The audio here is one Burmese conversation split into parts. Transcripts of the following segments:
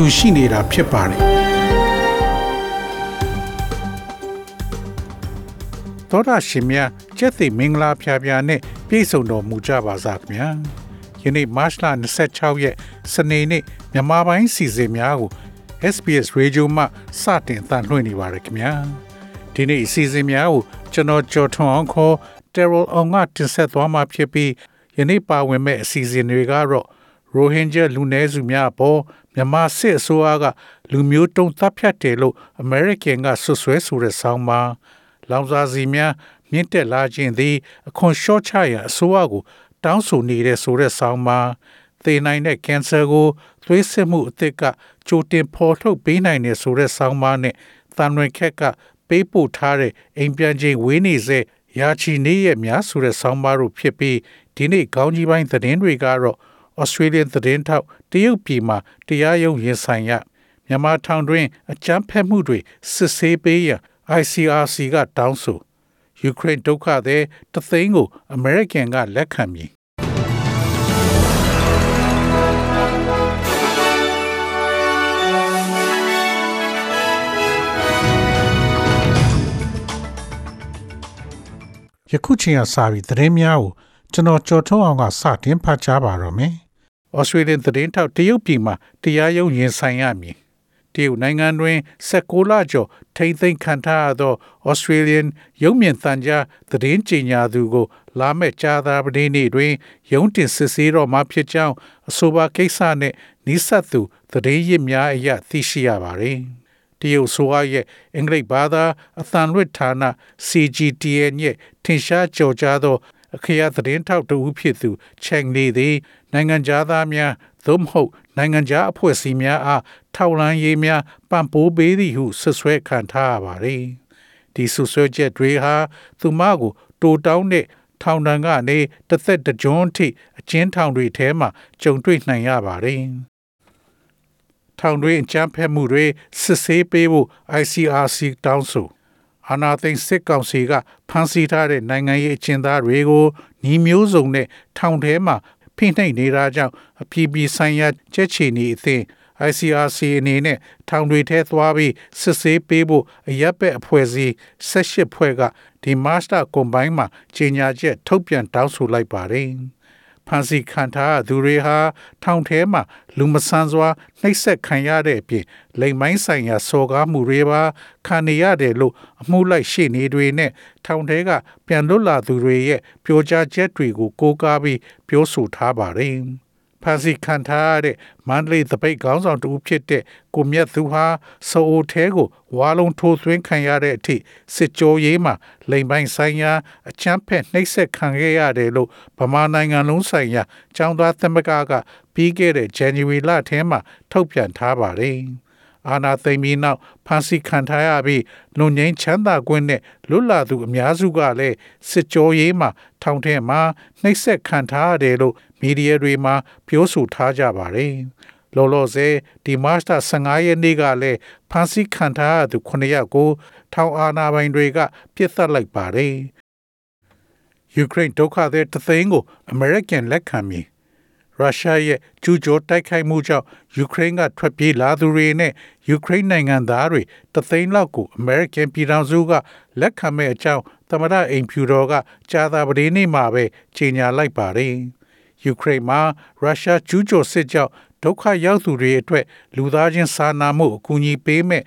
တူရှိနေတာဖြစ်ပါတယ်သောတာရှင်များကျက်သိမင်္ဂလာဖျားဖျားနဲ့ပြည့်စုံတော်မူကြပါစားခင်ဗျာယနေ့မတ်လ26ရက်စနေနေ့မြန်မာပိုင်းစီစဉ်များကို SBS Radio မှစတင်တန်လှည့်နေပါရခင်ဗျာဒီနေ့အစီအစဉ်များကိုကျွန်တော်ကြော်ထွန်အောင်ခေါ် Terrell အောင်ကတင်ဆက်သွားမှာဖြစ်ပြီးယနေ့ပါဝင်မဲ့အစီအစဉ်တွေကတော့ရိုဟင်ဂျာလူနည်းစုများပေါ် မြန်မာစစ်အစိုးရကလူမျိုးတုံးတပ်ဖြတ်တယ်လို့ American ကဆွဆွဲဆိုတဲ့ဆောင်းပါးလောင်စာစီများမြင့်တက်လာခြင်းသည်အခွန်လျှော့ချရန်အစိုးရကို တောင်းဆိုနေတဲ့ဆိုတဲ့ဆောင်းပါးသေနိုင်တဲ့ကင်ဆာကိုသွေးစစ်မှုအသစ်ကကြိုတင်ဖော်ထုတ်ပေးနိုင်တဲ့ဆိုတဲ့ဆောင်းပါးနဲ့တန်ရွင်ခက်ကပေးပို့ထားတဲ့အိမ်ပြန်ချိန်ဝေးနေစေရာချီနေရဲ့များဆိုတဲ့ဆောင်းပါးတို့ဖြစ်ပြီးဒီနေ့ခေါင်းကြီးပိုင်းသတင်းတွေကတော့ Australian သတင်းထောက်တရုတ်ပြည်မှာတရားရုံးရင်ဆိုင်ရမြန်မာထောင်တွင်အကြမ်းဖက်မှုတွေစစ်ဆေးပေးရန် ICRC ကတောင်းဆိုယူကရိန်းဒုက္ခသည်တသိန်းကိုအမေရိကန်ကလက်ခံမည်ယခုချိန်ကစပြီးသတင်းများကိုကျွန်တော်ကြော်ထုတ်အောင်ကစတင်ဖတ်ကြားပါတော့မယ်။ Australian သတင်းထောက်တရုတ်ပြည်မှာတရားရုံးရင်ဆိုင်ရမည်။တရုတ်နိုင်ငံတွင်16လကျော်ထိမ့်သိမ်းခံထားရသော Australian ရုံးမြင့်သံကြားသတင်းကြေညာသူကို လာမယ့်ကြာသပတေးနေ့တွင်ရုံးတင်စစ်ဆေးတော့မှာဖြစ်ကြောင်းအဆိုပါကိစ္စနှင့်နီးစပ်သူသတင်းရစ်များအရသိရှိရပါသည်။တရုတ်ဆိုရဲ့အင်္ဂလိပ်ဘာသာအသံလွှင့်ဌာန CGTN ရဲ့ထင်ရှားကြော်ကြားသော အခရာသတင်းထောက်တဦးဖြစ်သူချန်လီသည်နိုင်ငံသားများသို့မဟုတ်နိုင်ငံခြားအဖွဲ့အစည်းများအားထောက်လှမ်းရေးများပံ့ပိုးပေးသည်ဟုဆွဆွဲခံထားရပါသည်ဒီဆွဆွဲချက်တွေဟာသူမကိုတိုတောင်းတဲ့ထောင်ဒဏ်ကနေတစ်သက်တကြွန်းထိအကျဉ်းထောင်တွေထဲမှာကြုံတွေ့နိုင်ရပါတယ်ထောင်တွင်းအကြမ်းဖက်မှုတွေစစ်ဆေးပေးဖို့ ICRC တောင်းဆို အာနာသိန်းစစ်ကောင်စီကဖမ်းဆီးထားတဲ့နိုင်ငံရေးအကျဉ်းသားတွေကိုညီမျိုးစုံနဲ့ထောင်ထဲမှာဖိနှိပ်နေတာကြောင့်အပြည်ပြည်ဆိုင်ရာကြက်ချီနီအသင်း ICRC အနေနဲ့ထောင်တွေထဲသွားပြီးစစ်ဆေးပေးဖို့အရက်ပက်အဖွဲ့အစည်း18ဖွဲ့ကဒီမတ်စတာကွန်ပိုင်းမှာကြေညာချက်ထုတ်ပြန်တောင်းဆိုလိုက်ပါတယ်။ ဖန်စီခံထားသူတွေဟာထောင်ထဲမှာလူမဆန်းစွာနှိပ်စက်ခံရတဲ့အပြင်လိမ်မိုင်းဆိုင်ရာစော်ကားမှုတွေပါခံနေရတယ်လို့အမှုလိုက်ရှေ့နေတွေနဲ့ထောင်ထဲကပြန်လွတ်လာသူတွေရဲ့ပြောကြားချက်တွေကိုကိုးကားပြီးပြောဆိုထားပါတယ်။ ဖန်စီခံထားရတဲ့မန္တလေးသပိတ်ခေါင်းဆောင်တူဖြစ်တဲ့ကိုမြတ်သူဟာစိုးအိုထဲကိုဝါလုံးထိုးသွင်းခံရတဲ့အထိစစ်ကြောရေးမှာလိမ်ပိုင်းဆိုင်ရာအချမ်းဖက်နှိပ်စက်ခံခဲ့ရတယ်လို့ဗမာနိုင်ငံလုံးဆိုင်ရာចောင်းသားသမဂ္ဂကပြီးခဲ့တဲ့ January လထဲမှာထုတ်ပြန်ထားပါတယ်။ အာနာသိမ့်ပြီးနောက်ဖန်စီခံထားရပြီးလွန်ငင်းချမ်းသာခွင့်နဲ့လွတ်လာသူအများစုကလည်းစစ်ကြောရေးမှာထောင်ထဲမှာနှိပ်စက်ခံထားရတယ်လို့မီဒီယာတွေမှာပြောဆိုထားကြပါတယ်။လောလောဆယ်ဒီမတ်တာ15ရက်နေ့ကလည်းဖန်စီခံထားရသူ9ယောက်ကို ထောင်အာဏာပိုင်တွေကပြစ်သတ်လိုက်ပါတယ်။ယူကရိန်းဒုက္ခသည်တသိန်းကိုအမေရိကန်လက်ခံပြီး ရုရှားရဲ့ကျူးကျော်တိုက်ခိုက်မှုကြောင့်ယူကရိန်းကထွက်ပြေးလာသူတွေနဲ့ယူကရိန်းနိုင်ငံသားတွေတသိန်းလောက်ကိုအမေရိကန်ပြည်ထောင်စုကလက်ခံမဲ့အကြောင်းသမရအိမ်ဖြူတော်ကကြာသပတေးနေ့မှာပဲကြေညာလိုက်ပါတယ်။ယူကရိန်းမှာရုရှားကျူးကျော်စစ်ကြောင့်ဒုက္ခရောက်သူတွေအတွက်လူသားချင်းစာနာမှုအကူအညီပေးမဲ့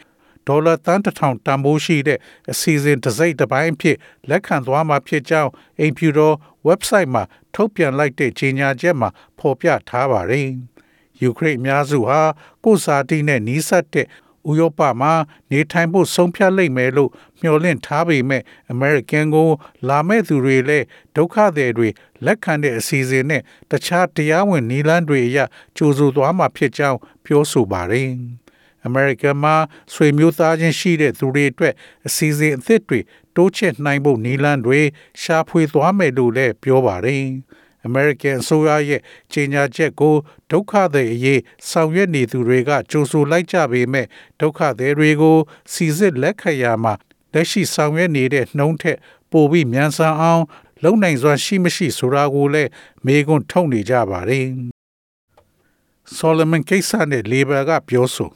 ဒေါ်လာတန်တထောင်တန်ဖိုးရှိတဲ့အစီအစဉ်တစ်စိတ်တစ်ပိုင်းဖြစ်လက်ခံသွားမှာဖြစ်ကြောင်းအိမ်ဖြူတော် website မှာထုတ်ပြန်လိုက်တဲ့ကြေညာချက်မှာဖော်ပြထားပါတယ်။ယူကရိန်းအများစုဟာကိုစာတီနဲ့နီးစပ်တဲ့ဥရောပမှာနေထိုင်ဖို့ဆုံးဖြတ်လိမ့်မယ်လို့မျှော်လင့်ထားပေမဲ့အမေရိကန်ကိုလာမဲ့သူတွေလည်းဒုက္ခသည်တွေလက်ခံတဲ့အစီအစဉ်နဲ့တခြားတရားဝင်နည်းလမ်းတွေအရကြိုးဆိုသွားမှာဖြစ်ကြောင်းပြောဆိုပါတယ်။ အမေရိကန်မှာဆွေမျိုးသားချင်းရှိတဲ့သူတွေအတွက်အစီအစဉ်အသစ်တွေတိုးချဲ့နိုင်ဖို့နီလန်းတွေရှာဖွေသွားမယ်လို့လည်းပြောပါတယ်။ American အစိုးရရဲ့ကြေညာချက်ကိုဒုက္ခသည်အရေးဆောင်ရွက်နေသူတွေကကြိုဆိုလိုက်ကြပေမဲ့ဒုက္ခသည်တွေကိုစီစစ်လက်ခံရမှာလက်ရှိဆောင်ရွက်နေတဲ့နှုံးထက်ပိုပြီးမြန်ဆန်အောင် လုံနိုင်စွာရှိမရှိဆိုတာကိုလည်းမေးခွန်းထုတ်နေကြပါတယ်။ Solomon ကိစ္စနဲ့ Labor ကပြောဆို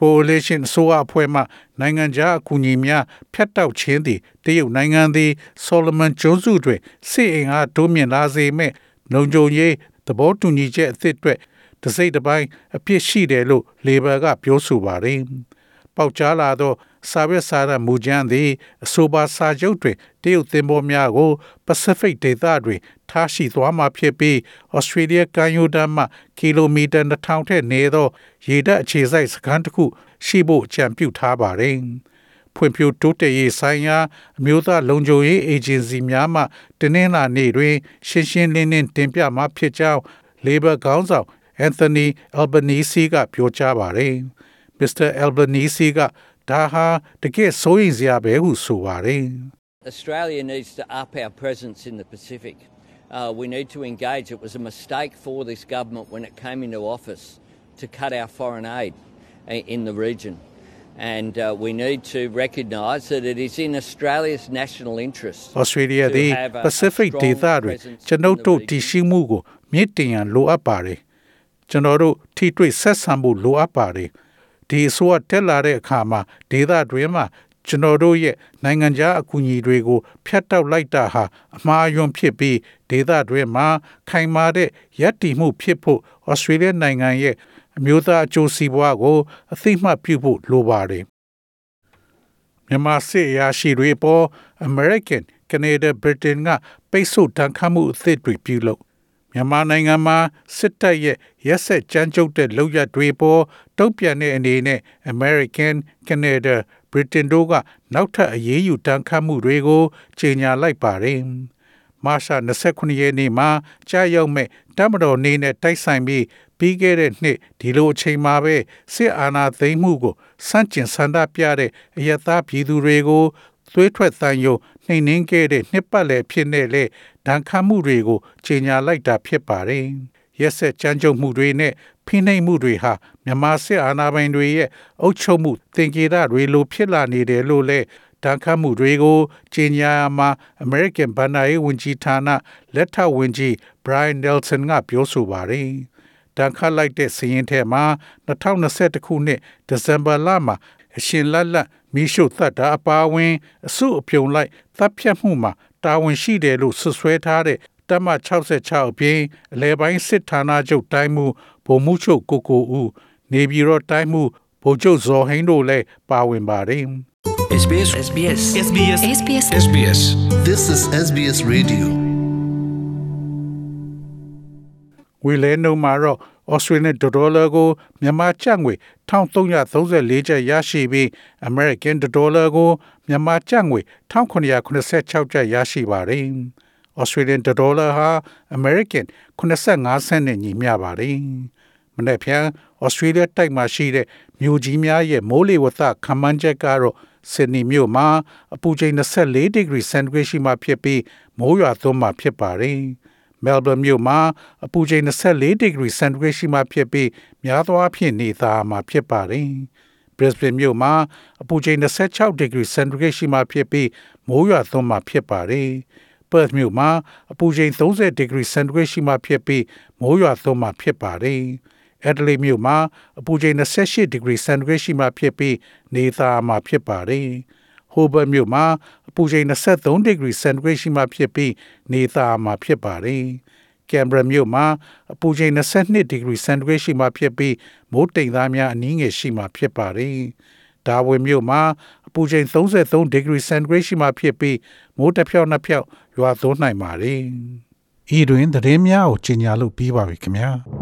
coalition အစိုးရအဖွဲ့မှနိုင်ငံခြားအကူအညီများဖျက်တောက်ခြင်းသည်တရုတ်နိုင်ငံသည် Solomon ကျွန်းစုတွင်စစ်အင်အားတိုးမြင့်လာစေမဲ့လုံခြုံရေးသဘောတူညီချက်အသစ်အတွက်တစိမ့်တစ်ပိုင်းအပြစ်ရှိတယ်လို့ Labor ကပြောဆိုပါတယ်။ပေါက်ကြားလာသော စာရွက်စာတမ်းမူကြမ်းသည်အဆိုပါစာချုပ်တွင်တရုတ်သင်္ဘောများကို Pacific ဒေသတွင်ထားရှိသွားမှာဖြစ်ပြီး Australia ကမ်းရိုးတန်းမှကီလိုမီတာ2000ထက်နည်းသော ရေတပ်အခြေစိုက်စခန်းတစ်ခုရှိဖို့ကြံပြုထားပါတယ်။ဖွံ့ဖြိုးတိုးတက်ရေးဆိုင်ရာအမျိုးသားလုံခြုံရေးအေဂျင်စီများမှတင်းနှင်းလာနေတွင် ရှင်းရှင်းလင်းလင်းတင်ပြမှာဖြစ်ကြောင်း Labor ခေါင်းဆောင် Anthony Albanese ကပြောကြားပါတယ်။ Mr. Albanese က ဒါဟာတကယ်စိုးရိမ်စရာပဲဟုဆိုပါတယ် Australia needs to up our presence in the Pacific. Uh, we need to engage. It was a mistake for this government when it came into office to cut our foreign aid i- in the region. And uh, we need to recognise that it is in Australia's national interest. Australia to သည် have a- a Pacific strong ဒေသတွင် presence ကျွန်ုပ် in the တို့ region. တည်ရှိမှုကိုမြင့်တင်ရန်လိုအပ်ပါတယ်ကျွန်တော်တို့ထိတွေ့ဆက်ဆံဖို့လိုအပ်ပါတယ် ဒီအစိုးရတက်လာတဲ့အခါမှာဒေသတွင်းမှာကျွန်တော်တို့ရဲ့နိုင်ငံခြားအကူအညီတွေကိုဖျက်တောက်လိုက်တာဟာအမှားအယွင်းဖြစ်ပြီးဒေသတွင်းမှာခိုင်မာတဲ့ရည်တည်မှုဖြစ်ဖို့ဩစတြေးလျနိုင်ငံရဲ့အမျိုးသားအကျိုးစီးပွားကိုအသိမှတ်ပြုဖို့လိုပါတယ်မြန်မာစစ်အရာရှိတွေပေါ် American, Canada, Britain ကပိတ်ဆို့တန်ခတ်မှုအသစ်တွေပြုလုပ် မြန်မာနိုင်ငံမှာစစ်တပ်ရဲ့ရက်ဆက်ကြမ်းကြုတ်တဲ့လုပ်ရပ်တွေပေါ်တုံ့ပြန်တဲ့အနေနဲ့ American, Canada, Britain တို့ကနောက်ထပ်အရေးယူတန်ခတ်မှုတွေကိုကြေညာလိုက်ပါတယ်။မတ်လ29ရက်နေ့မှာကြာရောက်မဲ့တမတော်နေနဲ့တိုက်ဆိုင်ပြီးပြီးခဲ့တဲ့နှစ်ဒီလိုအချိန်မှာပဲစစ်အာဏာသိမ်းမှုကိုစန့်ကျင်ဆန္ဒပြတဲ့အယက်သားပြည်သူတွေကို သွေးထွက်တန်ယုံနှိမ်နင်းခဲ့တဲ့နှစ်ပတ်လည်ဖြစ်နေလေဒဏ်ခတ်မှုတွေကိုကြေညာလိုက်တာဖြစ်ပါတယ်။ရက်ဆက်ကြမ်းကြုတ်မှုတွေနဲ့ဖိနှိပ်မှုတွေဟာမြန်မာစစ်အာဏာပိုင်တွေရဲ့အုပ်ချုပ်မှုသင်္ကေတတွေလိုဖြစ်လာနေတယ်လို့လည်းတန်ခတ်မှုတွေကိုကြေညာရမှာ American ဘဏ္ဍာရေးဝန်ကြီးဌာနလက်ထောက်ဝန်ကြီး Brian Nelson ကပြောဆိုပါတယ်။တန်ခတ်လိုက်တဲ့စီးရင်ထဲမှာ2021ခုနှစ်ဒီဇင်ဘာလမှာ အရှင်လက်လက်မီးရှို့သတ်တာအပါအဝင် အစုအပြုံလိုက်သတ်ဖြတ်မှုမှာတာဝန်ရှိတယ်လို့ဆွဆွဲထားတဲ့တမ66အပြင်အလဲပိုင်းစစ်ဌာနချုပ်တိုင်းမှုဗိုလ်မှူးချုပ်ကိုကိုဦးနေပြည်တော်တိုင်းမှုဗိုလ်ချုပ်ဇော်ဟိန်းတို့လည်းပါဝင်ပါတယ် SBS SBS SBS SBS SBS This is SBS Radio. ဝီလဲနှုံမှာတော့ Australian dollar ကိုမြန်မာကျပ်ငွေ1334ကျပ်ရရှိပြီး American dollar ကိုမြန်မာကျပ်ငွေ1986ကျပ်ရရှိပါတယ်။ Australian dollar ဟာ American 85 cent နဲ့ညီမျှပါတယ်။မနေ့ဖြန် Australia တိုက်မှာရှိတဲ့မြို့ကြီးများရဲ့မိုးလေဝသခန့်မှန်းချက်ကတော့ဆစ်ဒနီမြို့မှာအပူချိန်24 degree centigrade ရှိမှဖြစ်ပြီးမိုးရွာသွန်းမှာဖြစ်ပါတယ်။ Melbourne မြို့မှာအပူချိန်24 degree centigrade ရှိမှဖြစ်ပြီးများသောအားဖြင့်နေသားမှာဖြစ်ပါတယ်။ Brisbane မြို့မှာအပူချိန်26 degree centigrade ရှိမှဖြစ်ပြီးမိုးရွာသွန်းမှာဖြစ်ပါတယ်။ Perth မြို့မှာအပူချိန်30 degree centigrade ရှိမှဖြစ်ပြီးမိုးရွာသွန်းမှာဖြစ်ပါတယ်။ Adelaide မြို့မှာအပူချိန်28 degree centigrade ရှိမှဖြစ်ပြီးနေသားမှာဖြစ်ပါတယ်။ Hobart မြို့မှာအပူချိန်23 degree centigrade ရှိမှဖြစ်ပြီးနေသားမှာဖြစ်ပါတယ်။ Canberra မြို့မှာအပူချိန်22 degree centigrade ရှိမှဖြစ်ပြီးမိုးတိမ်သားများအနည်းငယ်ရှိမှဖြစ်ပါတယ်။ Darwin မြို့မှာအပူချိန်33 degree centigrade ရှိမှဖြစ်ပြီးမိုးတစ်ဖြောက်နှစ်ဖြောက်ရွာသွန်းနိုင်ပါတယ်။ဤတွင်သတင်းများကိုကြီးညာလို့ပြီးပါပြီခင်ဗျာ။။